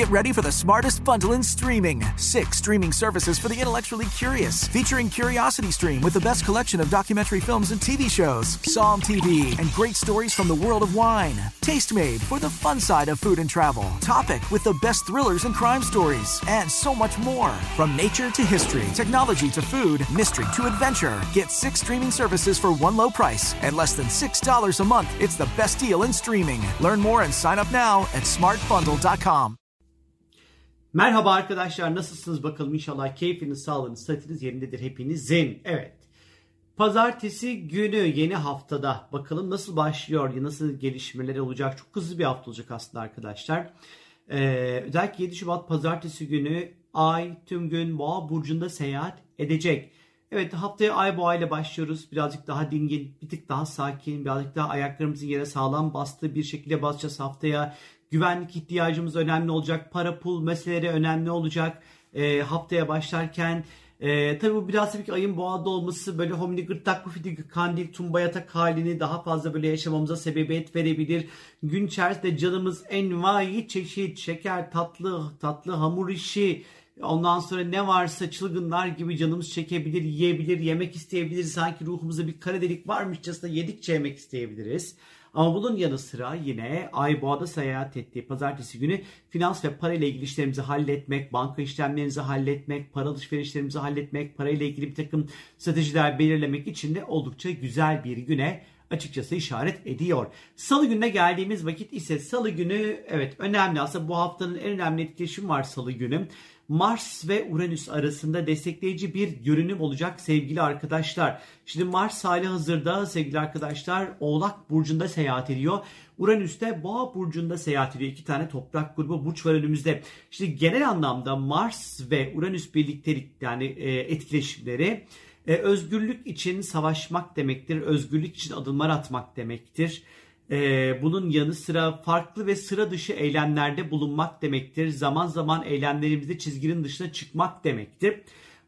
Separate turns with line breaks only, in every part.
Get ready for the smartest bundle in streaming. Six streaming services for the intellectually curious, featuring Curiosity Stream with the best collection of documentary films and TV shows, Psalm TV, and great stories from the world of wine. Taste Made for the fun side of food and travel. Topic with the best thrillers and crime stories, and so much more. From nature to history, technology to food, mystery to adventure. Get six streaming services for one low price at less than $6 a month. It's the best deal in streaming. Learn more and sign up now at smartbundle.com.
Merhaba arkadaşlar nasılsınız bakalım inşallah keyfiniz, sağlığınız, sıhhatiniz yerindedir hepinizin. Evet. Pazartesi günü yeni haftada bakalım nasıl başlıyor, nasıl gelişmeler olacak. Çok hızlı bir hafta olacak aslında arkadaşlar. Ee, özellikle 7 Şubat pazartesi günü Ay tüm gün Boğa burcunda seyahat edecek. Evet haftaya Ay Boğa ile başlıyoruz. Birazcık daha dingin, bir tık daha sakin, birazcık daha ayaklarımızın yere sağlam bastığı bir şekilde basacağız haftaya. Güvenlik ihtiyacımız önemli olacak. Para pul meseleleri önemli olacak. E, haftaya başlarken e, tabii bu biraz tabii ki ayın boğada olması böyle homini gırtlak pufidi kandil tumba yatak halini daha fazla böyle yaşamamıza sebebiyet verebilir. Gün içerisinde canımız envai çeşit şeker tatlı tatlı hamur işi Ondan sonra ne varsa çılgınlar gibi canımız çekebilir, yiyebilir, yemek isteyebilir. Sanki ruhumuzda bir kara delik varmışçasına yedikçe yemek isteyebiliriz. Ama bunun yanı sıra yine Ay seyahat ettiği pazartesi günü finans ve para ile ilgili işlerimizi halletmek, banka işlemlerimizi halletmek, para alışverişlerimizi halletmek, para ile ilgili bir takım stratejiler belirlemek için de oldukça güzel bir güne açıkçası işaret ediyor. Salı gününe geldiğimiz vakit ise salı günü evet önemli aslında bu haftanın en önemli etkileşimi var salı günü. Mars ve Uranüs arasında destekleyici bir görünüm olacak sevgili arkadaşlar. Şimdi Mars hali hazırda sevgili arkadaşlar Oğlak Burcu'nda seyahat ediyor. Uranüs de Boğa Burcu'nda seyahat ediyor. İki tane toprak grubu burç var önümüzde. Şimdi genel anlamda Mars ve Uranüs birliktelik yani e, etkileşimleri e, özgürlük için savaşmak demektir. Özgürlük için adımlar atmak demektir. Ee, bunun yanı sıra farklı ve sıra dışı eylemlerde bulunmak demektir. Zaman zaman eylemlerimizde çizginin dışına çıkmak demektir.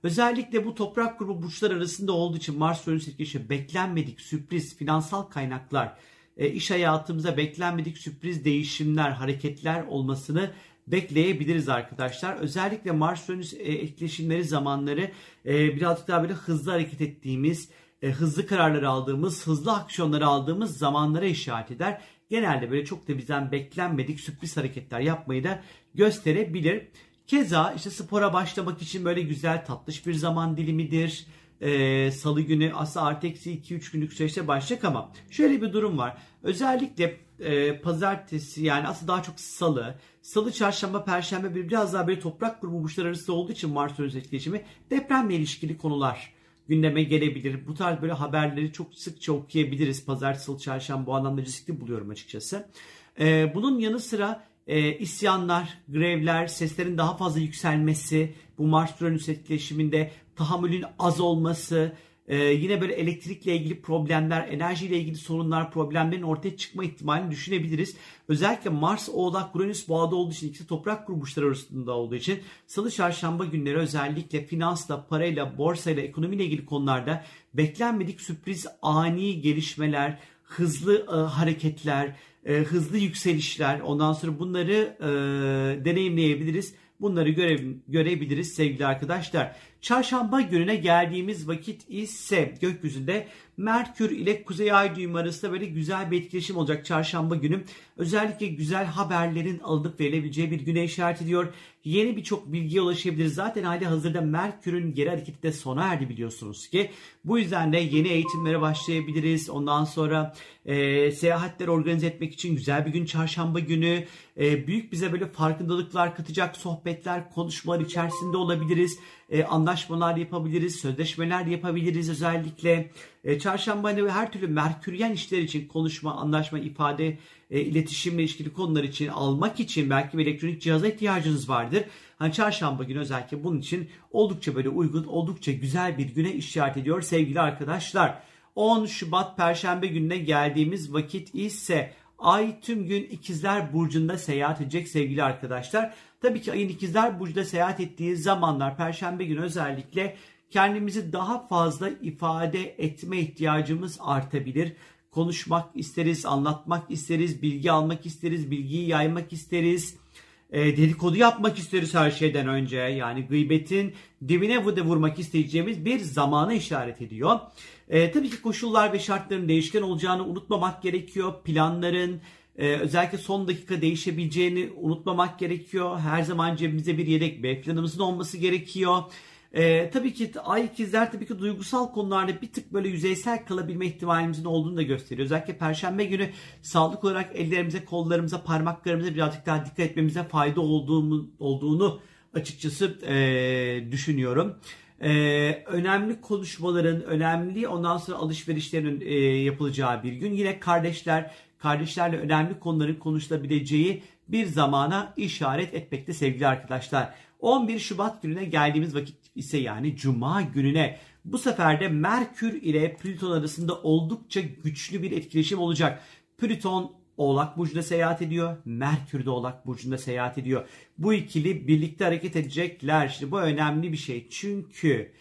Özellikle bu toprak grubu burçlar arasında olduğu için Mars Uranüs etkisi beklenmedik sürpriz finansal kaynaklar, e, iş hayatımıza beklenmedik sürpriz değişimler, hareketler olmasını bekleyebiliriz arkadaşlar. Özellikle Mars Uranüs e, etkileşimleri zamanları e, birazcık daha böyle hızlı hareket ettiğimiz, e, hızlı kararları aldığımız, hızlı aksiyonları aldığımız zamanlara işaret eder. Genelde böyle çok da bizden beklenmedik sürpriz hareketler yapmayı da gösterebilir. Keza işte spora başlamak için böyle güzel tatlış bir zaman dilimidir. Ee, Salı günü aslında artı eksi 2-3 günlük süreçte başlayacak ama şöyle bir durum var. Özellikle e, pazartesi yani aslında daha çok salı, salı, çarşamba, perşembe bir biraz daha böyle toprak grubu burçlar arasında olduğu için Mars etkileşimi depremle ilişkili konular gündeme gelebilir. Bu tarz böyle haberleri çok sıkça okuyabiliriz. Pazartesi, salı, çarşamba bu anlamda riskli buluyorum açıkçası. Ee, bunun yanı sıra e, isyanlar, grevler, seslerin daha fazla yükselmesi, bu Mars-Uranüs etkileşiminde tahammülün az olması, ee, yine böyle elektrikle ilgili problemler, enerjiyle ilgili sorunlar, problemlerin ortaya çıkma ihtimalini düşünebiliriz. Özellikle Mars, Oğlak, Uranüs boğada olduğu için ikisi toprak grubuşları arasında olduğu için salı çarşamba günleri özellikle finansla, parayla, borsayla, ekonomiyle ilgili konularda beklenmedik sürpriz ani gelişmeler, hızlı e, hareketler, e, hızlı yükselişler ondan sonra bunları e, deneyimleyebiliriz. Bunları göre, görebiliriz sevgili arkadaşlar. Çarşamba gününe geldiğimiz vakit ise gökyüzünde Merkür ile Kuzey Ay düğümü arasında böyle güzel bir etkileşim olacak çarşamba günü. Özellikle güzel haberlerin alınıp verilebileceği bir güne işaret ediyor. Yeni birçok bilgiye ulaşabiliriz. Zaten hali hazırda Merkür'ün geri hareketi de sona erdi biliyorsunuz ki. Bu yüzden de yeni eğitimlere başlayabiliriz. Ondan sonra e, seyahatler organize etmek için güzel bir gün çarşamba günü. E, büyük bize böyle farkındalıklar katacak sohbetler, konuşmalar içerisinde olabiliriz e, anlaşmalar yapabiliriz, sözleşmeler yapabiliriz özellikle. E, çarşamba hani her türlü merküryen işler için konuşma, anlaşma, ifade, e, iletişimle ilişkili konular için almak için belki bir elektronik cihaza ihtiyacınız vardır. Hani çarşamba günü özellikle bunun için oldukça böyle uygun, oldukça güzel bir güne işaret ediyor sevgili arkadaşlar. 10 Şubat Perşembe gününe geldiğimiz vakit ise Ay tüm gün ikizler burcunda seyahat edecek sevgili arkadaşlar. Tabii ki ayın ikizler burcunda seyahat ettiği zamanlar perşembe günü özellikle kendimizi daha fazla ifade etme ihtiyacımız artabilir. Konuşmak isteriz, anlatmak isteriz, bilgi almak isteriz, bilgiyi yaymak isteriz. E, dedikodu yapmak isteriz her şeyden önce. Yani gıybetin dibine vurmak isteyeceğimiz bir zamana işaret ediyor. E, tabii ki koşullar ve şartların değişken olacağını unutmamak gerekiyor. Planların e, özellikle son dakika değişebileceğini unutmamak gerekiyor. Her zaman cebimize bir yedek B planımızın olması gerekiyor. Ee, tabii ki ay ikizler tabii ki duygusal konularda bir tık böyle yüzeysel kalabilme ihtimalimizin olduğunu da gösteriyor. Özellikle perşembe günü sağlık olarak ellerimize, kollarımıza, parmaklarımıza birazcık daha dikkat etmemize fayda olduğunu, olduğunu açıkçası e, düşünüyorum. Ee, önemli konuşmaların, önemli ondan sonra alışverişlerin e, yapılacağı bir gün. Yine kardeşler, kardeşlerle önemli konuların konuşulabileceği bir zamana işaret etmekte sevgili arkadaşlar. 11 Şubat gününe geldiğimiz vakit ise yani Cuma gününe bu sefer de Merkür ile Plüton arasında oldukça güçlü bir etkileşim olacak. Plüton Oğlak Burcu'nda seyahat ediyor. Merkür de Oğlak Burcu'nda seyahat ediyor. Bu ikili birlikte hareket edecekler. Şimdi bu önemli bir şey. Çünkü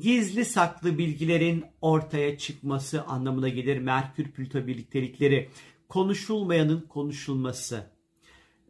gizli saklı bilgilerin ortaya çıkması anlamına gelir. Merkür Plüto birliktelikleri konuşulmayanın konuşulması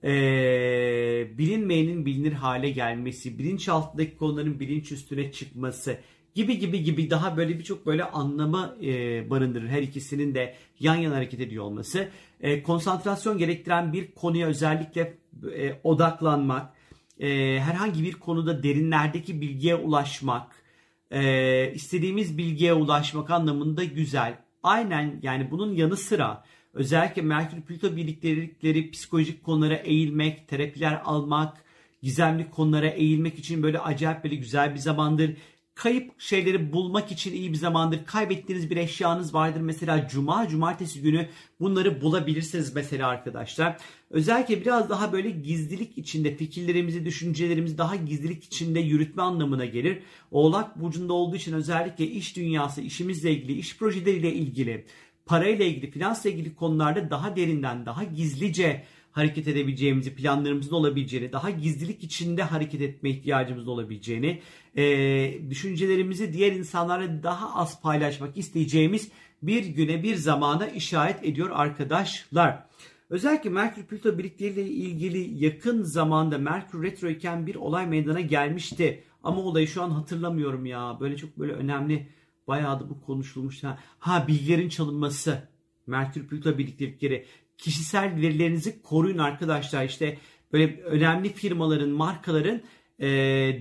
e, bilinmeyenin bilinir hale gelmesi, bilinçaltındaki konuların bilinç üstüne çıkması gibi gibi gibi daha böyle birçok böyle anlamı e, barındırır. Her ikisinin de yan yana hareket ediyor olması. E, konsantrasyon gerektiren bir konuya özellikle e, odaklanmak, e, herhangi bir konuda derinlerdeki bilgiye ulaşmak, e, istediğimiz bilgiye ulaşmak anlamında güzel. Aynen yani bunun yanı sıra Özellikle Merkür Plüto birliktelikleri psikolojik konulara eğilmek, terapiler almak, gizemli konulara eğilmek için böyle acayip böyle güzel bir zamandır. Kayıp şeyleri bulmak için iyi bir zamandır. Kaybettiğiniz bir eşyanız vardır. Mesela cuma, cumartesi günü bunları bulabilirsiniz mesela arkadaşlar. Özellikle biraz daha böyle gizlilik içinde fikirlerimizi, düşüncelerimizi daha gizlilik içinde yürütme anlamına gelir. Oğlak burcunda olduğu için özellikle iş dünyası, işimizle ilgili, iş projeleriyle ilgili parayla ilgili, finansla ilgili konularda daha derinden, daha gizlice hareket edebileceğimizi, planlarımızın olabileceğini, daha gizlilik içinde hareket etme ihtiyacımız olabileceğini, e, düşüncelerimizi diğer insanlarla daha az paylaşmak isteyeceğimiz bir güne, bir zamana işaret ediyor arkadaşlar. Özellikle Merkür Plüto birlikteliğiyle ilgili yakın zamanda Merkür retro iken bir olay meydana gelmişti. Ama olayı şu an hatırlamıyorum ya. Böyle çok böyle önemli Bayağı da bu konuşulmuş. Ha, ha bilgilerin çalınması. Merkür Plüto birliktelikleri. Kişisel verilerinizi koruyun arkadaşlar. İşte böyle önemli firmaların, markaların e,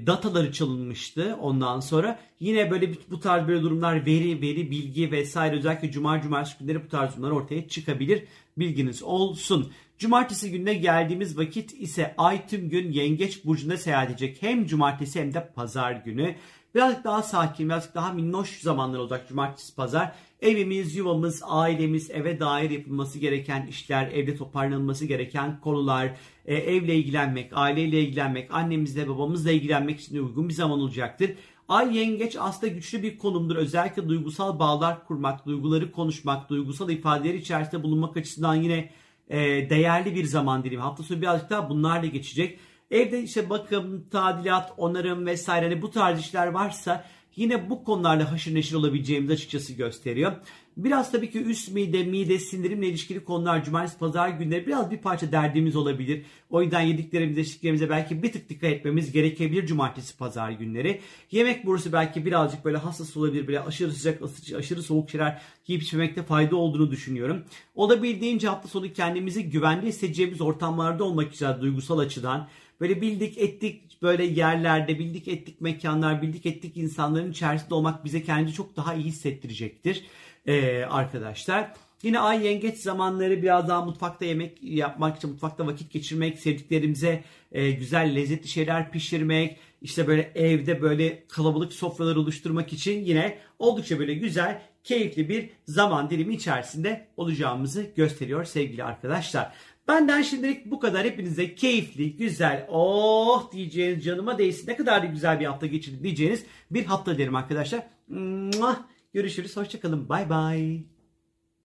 dataları çalınmıştı ondan sonra. Yine böyle bu tarz böyle durumlar veri, veri, bilgi vesaire özellikle cuma cumartesi günleri bu tarz durumlar ortaya çıkabilir. Bilginiz olsun. Cumartesi gününe geldiğimiz vakit ise ay tüm gün yengeç burcunda seyahat edecek. Hem cumartesi hem de pazar günü. Birazcık daha sakin, birazcık daha minnoş zamanlar olacak cumartesi pazar. Evimiz, yuvamız, ailemiz, eve dair yapılması gereken işler, evde toparlanması gereken konular, e, evle ilgilenmek, aileyle ilgilenmek, annemizle, babamızla ilgilenmek için uygun bir zaman olacaktır. Ay yengeç aslında güçlü bir konumdur. Özellikle duygusal bağlar kurmak, duyguları konuşmak, duygusal ifadeler içerisinde bulunmak açısından yine e, değerli bir zaman dilimi. Hafta sonu birazcık daha bunlarla geçecek. Evde işte bakım, tadilat, onarım vesaire hani bu tarz işler varsa yine bu konularla haşır neşir olabileceğimizi açıkçası gösteriyor. Biraz tabii ki üst mide, mide, sindirimle ilişkili konular cumartesi, pazar günleri biraz bir parça derdimiz olabilir. O yüzden yediklerimize, içtiklerimize belki bir tık dikkat etmemiz gerekebilir cumartesi, pazar günleri. Yemek borusu belki birazcık böyle hassas olabilir. Böyle aşırı sıcak, aşırı soğuk şeyler yiyip içmemekte fayda olduğunu düşünüyorum. Olabildiğince hafta sonu kendimizi güvende hissedeceğimiz ortamlarda olmak güzel duygusal açıdan. Böyle bildik ettik böyle yerlerde, bildik ettik mekanlar, bildik ettik insanların içerisinde olmak bize kendi çok daha iyi hissettirecektir ee, arkadaşlar. Yine ay yengeç zamanları biraz daha mutfakta yemek yapmak için mutfakta vakit geçirmek, sevdiklerimize e, güzel lezzetli şeyler pişirmek, işte böyle evde böyle kalabalık sofralar oluşturmak için yine oldukça böyle güzel, keyifli bir zaman dilimi içerisinde olacağımızı gösteriyor sevgili arkadaşlar. Benden şimdilik bu kadar. Hepinize keyifli, güzel, oh diyeceğiniz canıma değsin. Ne kadar da güzel bir hafta geçirdik diyeceğiniz bir hafta derim arkadaşlar. Görüşürüz. Hoşçakalın. Bay bay.